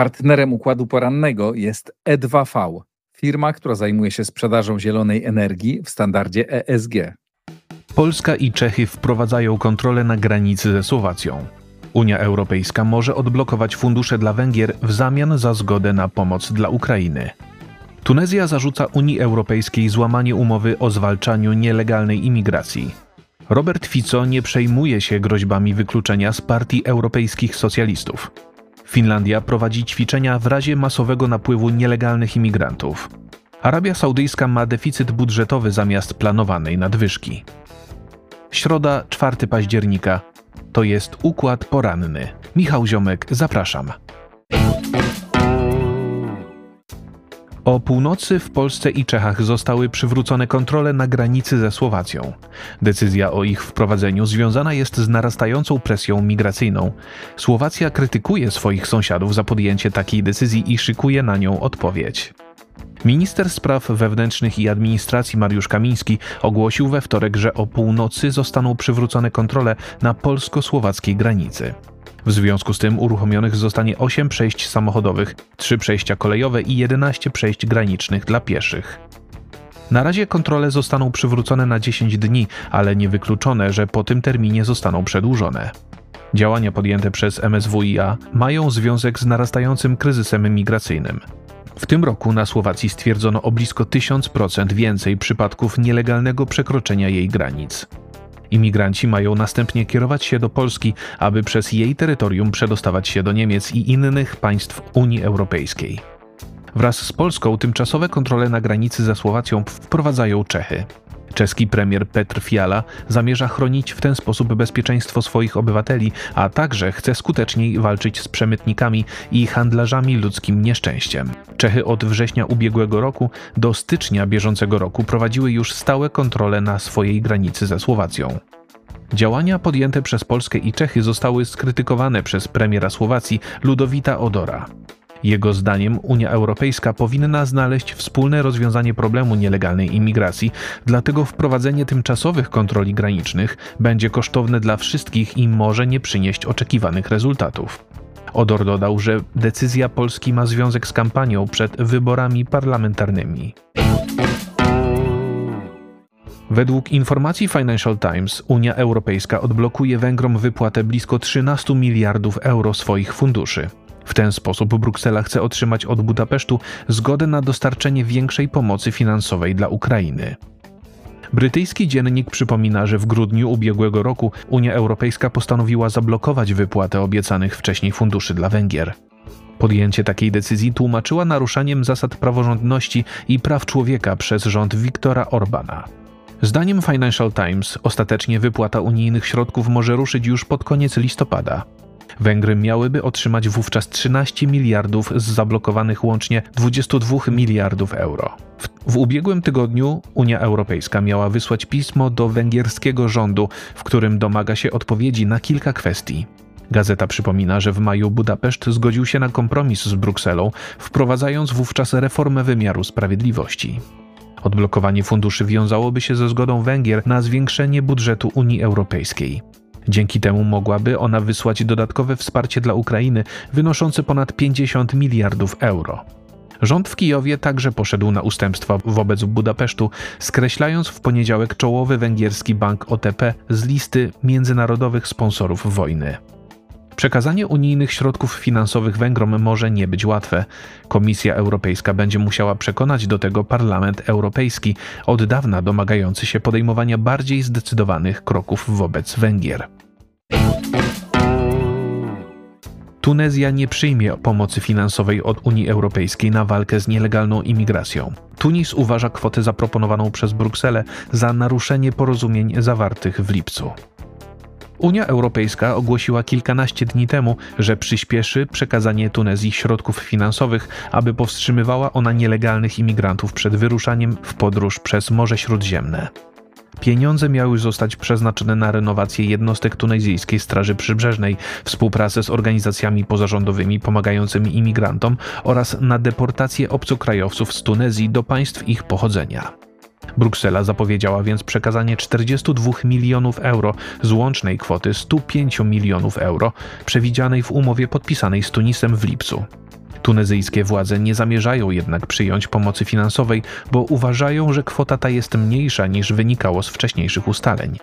Partnerem układu porannego jest E2V, firma, która zajmuje się sprzedażą zielonej energii w standardzie ESG. Polska i Czechy wprowadzają kontrolę na granicy ze Słowacją. Unia Europejska może odblokować fundusze dla Węgier w zamian za zgodę na pomoc dla Ukrainy. Tunezja zarzuca Unii Europejskiej złamanie umowy o zwalczaniu nielegalnej imigracji. Robert Fico nie przejmuje się groźbami wykluczenia z partii europejskich socjalistów. Finlandia prowadzi ćwiczenia w razie masowego napływu nielegalnych imigrantów. Arabia Saudyjska ma deficyt budżetowy zamiast planowanej nadwyżki. Środa, 4 października. To jest układ poranny. Michał Ziomek, zapraszam. O północy w Polsce i Czechach zostały przywrócone kontrole na granicy ze Słowacją. Decyzja o ich wprowadzeniu związana jest z narastającą presją migracyjną. Słowacja krytykuje swoich sąsiadów za podjęcie takiej decyzji i szykuje na nią odpowiedź. Minister Spraw Wewnętrznych i Administracji Mariusz Kamiński ogłosił we wtorek, że o północy zostaną przywrócone kontrole na polsko-słowackiej granicy. W związku z tym uruchomionych zostanie 8 przejść samochodowych, 3 przejścia kolejowe i 11 przejść granicznych dla pieszych. Na razie kontrole zostaną przywrócone na 10 dni, ale niewykluczone, że po tym terminie zostaną przedłużone. Działania podjęte przez MSWiA mają związek z narastającym kryzysem migracyjnym. W tym roku na Słowacji stwierdzono o blisko 1000% więcej przypadków nielegalnego przekroczenia jej granic. Imigranci mają następnie kierować się do Polski, aby przez jej terytorium przedostawać się do Niemiec i innych państw Unii Europejskiej. Wraz z Polską tymczasowe kontrole na granicy ze Słowacją wprowadzają Czechy. Czeski premier Petr Fiala zamierza chronić w ten sposób bezpieczeństwo swoich obywateli, a także chce skuteczniej walczyć z przemytnikami i handlarzami ludzkim nieszczęściem. Czechy od września ubiegłego roku do stycznia bieżącego roku prowadziły już stałe kontrole na swojej granicy ze Słowacją. Działania podjęte przez Polskę i Czechy zostały skrytykowane przez premiera Słowacji Ludowita Odora. Jego zdaniem Unia Europejska powinna znaleźć wspólne rozwiązanie problemu nielegalnej imigracji, dlatego wprowadzenie tymczasowych kontroli granicznych będzie kosztowne dla wszystkich i może nie przynieść oczekiwanych rezultatów. Odor dodał, że decyzja Polski ma związek z kampanią przed wyborami parlamentarnymi. Według informacji Financial Times Unia Europejska odblokuje Węgrom wypłatę blisko 13 miliardów euro swoich funduszy. W ten sposób Bruksela chce otrzymać od Budapesztu zgodę na dostarczenie większej pomocy finansowej dla Ukrainy. Brytyjski dziennik przypomina, że w grudniu ubiegłego roku Unia Europejska postanowiła zablokować wypłatę obiecanych wcześniej funduszy dla Węgier. Podjęcie takiej decyzji tłumaczyła naruszaniem zasad praworządności i praw człowieka przez rząd Viktora Orbana. Zdaniem Financial Times ostatecznie wypłata unijnych środków może ruszyć już pod koniec listopada. Węgry miałyby otrzymać wówczas 13 miliardów z zablokowanych łącznie 22 miliardów euro. W, w, ubiegłym tygodniu Unia Europejska miała wysłać pismo do węgierskiego rządu, w którym domaga się odpowiedzi na kilka kwestii. Gazeta przypomina, że w maju Budapeszt zgodził się na kompromis z Brukselą, wprowadzając wówczas reformę wymiaru sprawiedliwości. Odblokowanie funduszy wiązałoby się ze zgodą Węgier na zwiększenie budżetu Unii Europejskiej. Dzięki temu mogłaby ona wysłać dodatkowe wsparcie dla Ukrainy wynoszące ponad 50 miliardów euro. Rząd w Kijowie także poszedł na ustępstwa wobec Budapesztu, skreślając w poniedziałek czołowy węgierski bank OTP z listy międzynarodowych sponsorów wojny. Przekazanie unijnych środków finansowych Węgrom może nie być łatwe. Komisja Europejska będzie musiała przekonać do tego Parlament Europejski, od dawna domagający się podejmowania bardziej zdecydowanych kroków wobec Węgier. Tunezja nie przyjmie pomocy finansowej od Unii Europejskiej na walkę z nielegalną imigracją. Tunis uważa kwotę zaproponowaną przez Brukselę za naruszenie porozumień zawartych w lipcu. Unia Europejska ogłosiła kilkanaście dni temu, że przyspieszy przekazanie Tunezji środków finansowych, aby powstrzymywała ona nielegalnych imigrantów przed wyruszaniem w podróż przez Morze Śródziemne. Pieniądze miały zostać przeznaczone na renowację jednostek tunezyjskiej Straży Przybrzeżnej, współpracę z organizacjami pozarządowymi pomagającymi imigrantom oraz na deportację obcokrajowców z Tunezji do państw ich pochodzenia. Bruksela zapowiedziała więc przekazanie 42 milionów euro z łącznej kwoty 105 milionów euro przewidzianej w umowie podpisanej z Tunisem w lipcu. Tunezyjskie władze nie zamierzają jednak przyjąć pomocy finansowej, bo uważają, że kwota ta jest mniejsza niż wynikało z wcześniejszych ustaleń.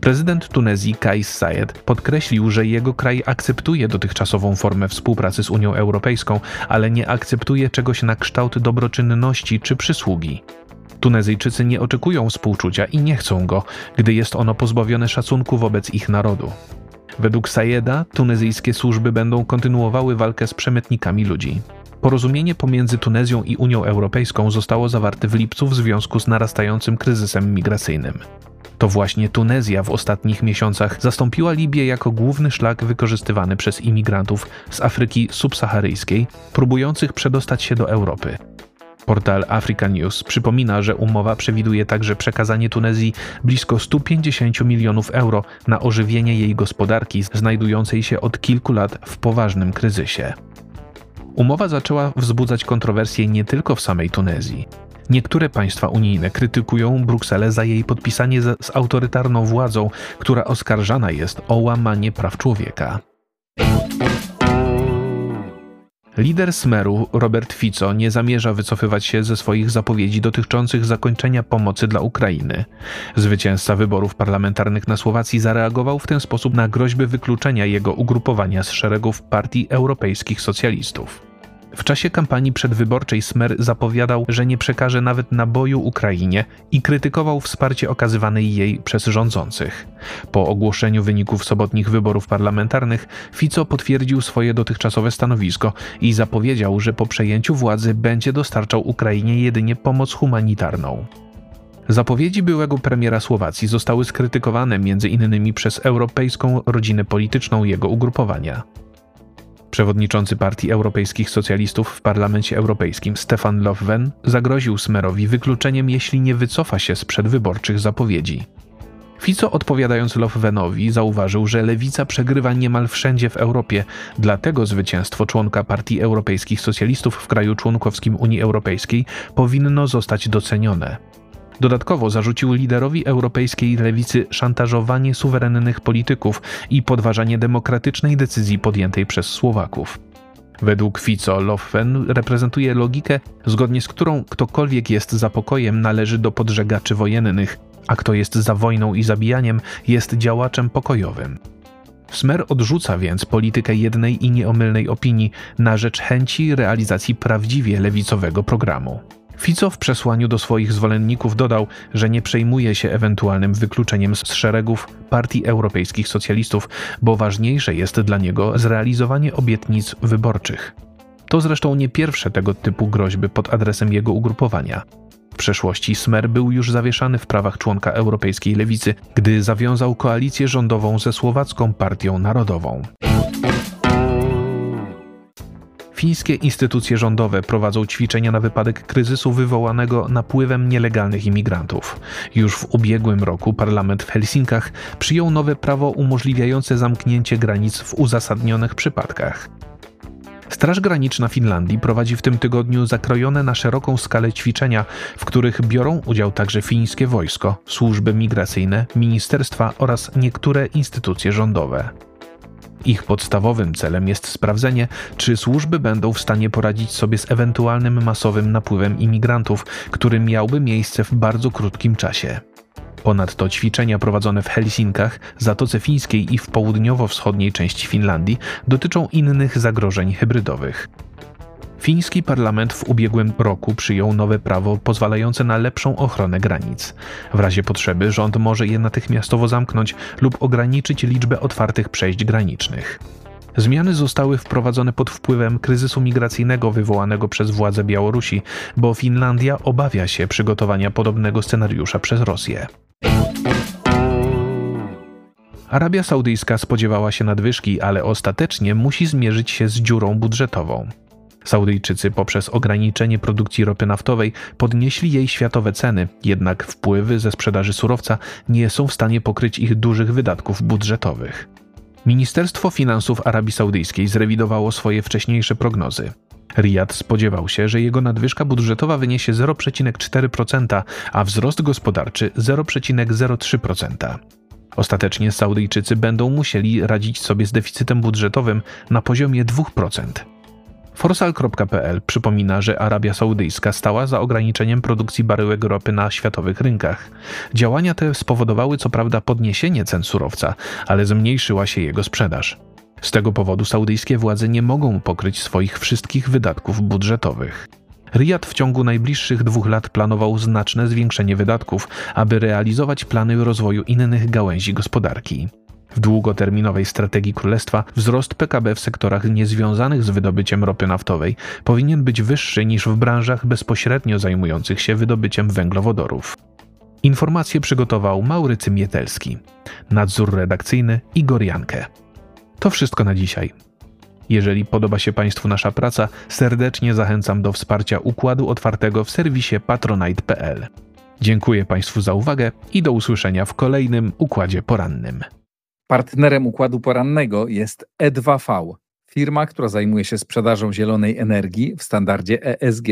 Prezydent Tunezji Kais Sayed podkreślił, że jego kraj akceptuje dotychczasową formę współpracy z Unią Europejską, ale nie akceptuje czegoś na kształt dobroczynności czy przysługi. Tunezyjczycy nie oczekują współczucia i nie chcą go, gdy jest ono pozbawione szacunku wobec ich narodu. Według Sayeda tunezyjskie służby będą kontynuowały walkę z przemytnikami ludzi. Porozumienie pomiędzy Tunezją i Unią Europejską zostało zawarte w lipcu w związku z narastającym kryzysem migracyjnym. To właśnie Tunezja w ostatnich miesiącach zastąpiła Libię jako główny szlak wykorzystywany przez imigrantów z Afryki subsaharyjskiej, próbujących przedostać się do Europy. Portal Africa News przypomina, że umowa przewiduje także przekazanie Tunezji blisko 150 milionów euro na ożywienie jej gospodarki, znajdującej się od kilku lat w poważnym kryzysie. Umowa zaczęła wzbudzać kontrowersje nie tylko w samej Tunezji. Niektóre państwa unijne krytykują Brukselę za jej podpisanie z, autorytarną władzą, która oskarżana jest o łamanie praw człowieka. Lider Smeru, Robert Fico, nie zamierza wycofywać się ze swoich zapowiedzi dotyczących zakończenia pomocy dla Ukrainy. Zwycięzca wyborów parlamentarnych na Słowacji zareagował w ten sposób na groźby wykluczenia jego ugrupowania z szeregów partii europejskich socjalistów. W czasie kampanii przedwyborczej Smer zapowiadał, że nie przekaże nawet naboju Ukrainie i krytykował wsparcie okazywane jej przez rządzących. Po ogłoszeniu wyników sobotnich wyborów parlamentarnych Fico potwierdził swoje dotychczasowe stanowisko i zapowiedział, że po przejęciu władzy będzie dostarczał Ukrainie jedynie pomoc humanitarną. Zapowiedzi byłego premiera Słowacji zostały skrytykowane m.in. przez europejską rodzinę polityczną jego ugrupowania. Przewodniczący Partii Europejskich Socjalistów w Parlamencie Europejskim Stefan Löfven zagroził Smerowi wykluczeniem, jeśli nie wycofa się z przedwyborczych zapowiedzi. Fico odpowiadając Löfvenowi zauważył, że lewica przegrywa niemal wszędzie w Europie, dlatego zwycięstwo członka Partii Europejskich Socjalistów w kraju członkowskim Unii Europejskiej powinno zostać docenione. Dodatkowo zarzucił liderowi europejskiej lewicy szantażowanie suwerennych polityków i podważanie demokratycznej decyzji podjętej przez Słowaków. Według Fico Loffen reprezentuje logikę, zgodnie z którą ktokolwiek jest za pokojem należy do podżegaczy wojennych, a kto jest za wojną i zabijaniem jest działaczem pokojowym. Smer odrzuca więc politykę jednej i nieomylnej opinii na rzecz chęci realizacji prawdziwie lewicowego programu. Fico w przesłaniu do swoich zwolenników dodał, że nie przejmuje się ewentualnym wykluczeniem z szeregów partii europejskich socjalistów, bo ważniejsze jest dla niego zrealizowanie obietnic wyborczych. To zresztą nie pierwsze tego typu groźby pod adresem jego ugrupowania. W przeszłości Smer był już zawieszany w prawach członka europejskiej lewicy, gdy zawiązał koalicję rządową ze Słowacką Partią Narodową. Fińskie instytucje rządowe prowadzą ćwiczenia na wypadek kryzysu wywołanego napływem nielegalnych imigrantów. Już w ubiegłym roku parlament w Helsinkach przyjął nowe prawo umożliwiające zamknięcie granic w uzasadnionych przypadkach. Straż Graniczna Finlandii prowadzi w tym tygodniu zakrojone na szeroką skalę ćwiczenia, w których biorą udział także fińskie wojsko, służby migracyjne, ministerstwa oraz niektóre instytucje rządowe. Ich podstawowym celem jest sprawdzenie, czy służby będą w stanie poradzić sobie z ewentualnym masowym napływem imigrantów, który miałby miejsce w bardzo krótkim czasie. Ponadto ćwiczenia prowadzone w Helsinkach, Zatoce Fińskiej i w południowo-wschodniej części Finlandii dotyczą innych zagrożeń hybrydowych. Fiński parlament w ubiegłym roku przyjął nowe prawo pozwalające na lepszą ochronę granic. W razie potrzeby rząd może je natychmiastowo zamknąć lub ograniczyć liczbę otwartych przejść granicznych. Zmiany zostały wprowadzone pod wpływem kryzysu migracyjnego wywołanego przez władze Białorusi, bo Finlandia obawia się przygotowania podobnego scenariusza przez Rosję. Arabia Saudyjska spodziewała się nadwyżki, ale ostatecznie musi zmierzyć się z dziurą budżetową. Saudyjczycy poprzez ograniczenie produkcji ropy naftowej podnieśli jej światowe ceny, jednak wpływy ze sprzedaży surowca nie są w stanie pokryć ich dużych wydatków budżetowych. Ministerstwo Finansów Arabii Saudyjskiej zrewidowało swoje wcześniejsze prognozy. Riyad spodziewał się, że jego nadwyżka budżetowa wyniesie 0,4%, a wzrost gospodarczy 0,03%. Ostatecznie Saudyjczycy będą musieli radzić sobie z deficytem budżetowym na poziomie 2%. Forsal.pl przypomina, że Arabia Saudyjska stała za ograniczeniem produkcji baryłek ropy na światowych rynkach. Działania te spowodowały co prawda podniesienie cen surowca, ale zmniejszyła się jego sprzedaż. Z tego powodu saudyjskie władze nie mogą pokryć swoich wszystkich wydatków budżetowych. Riyad w ciągu najbliższych dwóch lat planował znaczne zwiększenie wydatków, aby realizować plany rozwoju innych gałęzi gospodarki. W długoterminowej strategii królestwa wzrost PKB w sektorach niezwiązanych z wydobyciem ropy naftowej powinien być wyższy niż w branżach bezpośrednio zajmujących się wydobyciem węglowodorów. Informacje przygotował Maurycy Mietelski. Nadzór redakcyjny Igor Jankę. To wszystko na dzisiaj. Jeżeli podoba się Państwu nasza praca, serdecznie zachęcam do wsparcia Układu Otwartego w serwisie patronite.pl. Dziękuję Państwu za uwagę i do usłyszenia w kolejnym Układzie Porannym. Partnerem układu porannego jest E2V, firma, która zajmuje się sprzedażą zielonej energii w standardzie ESG.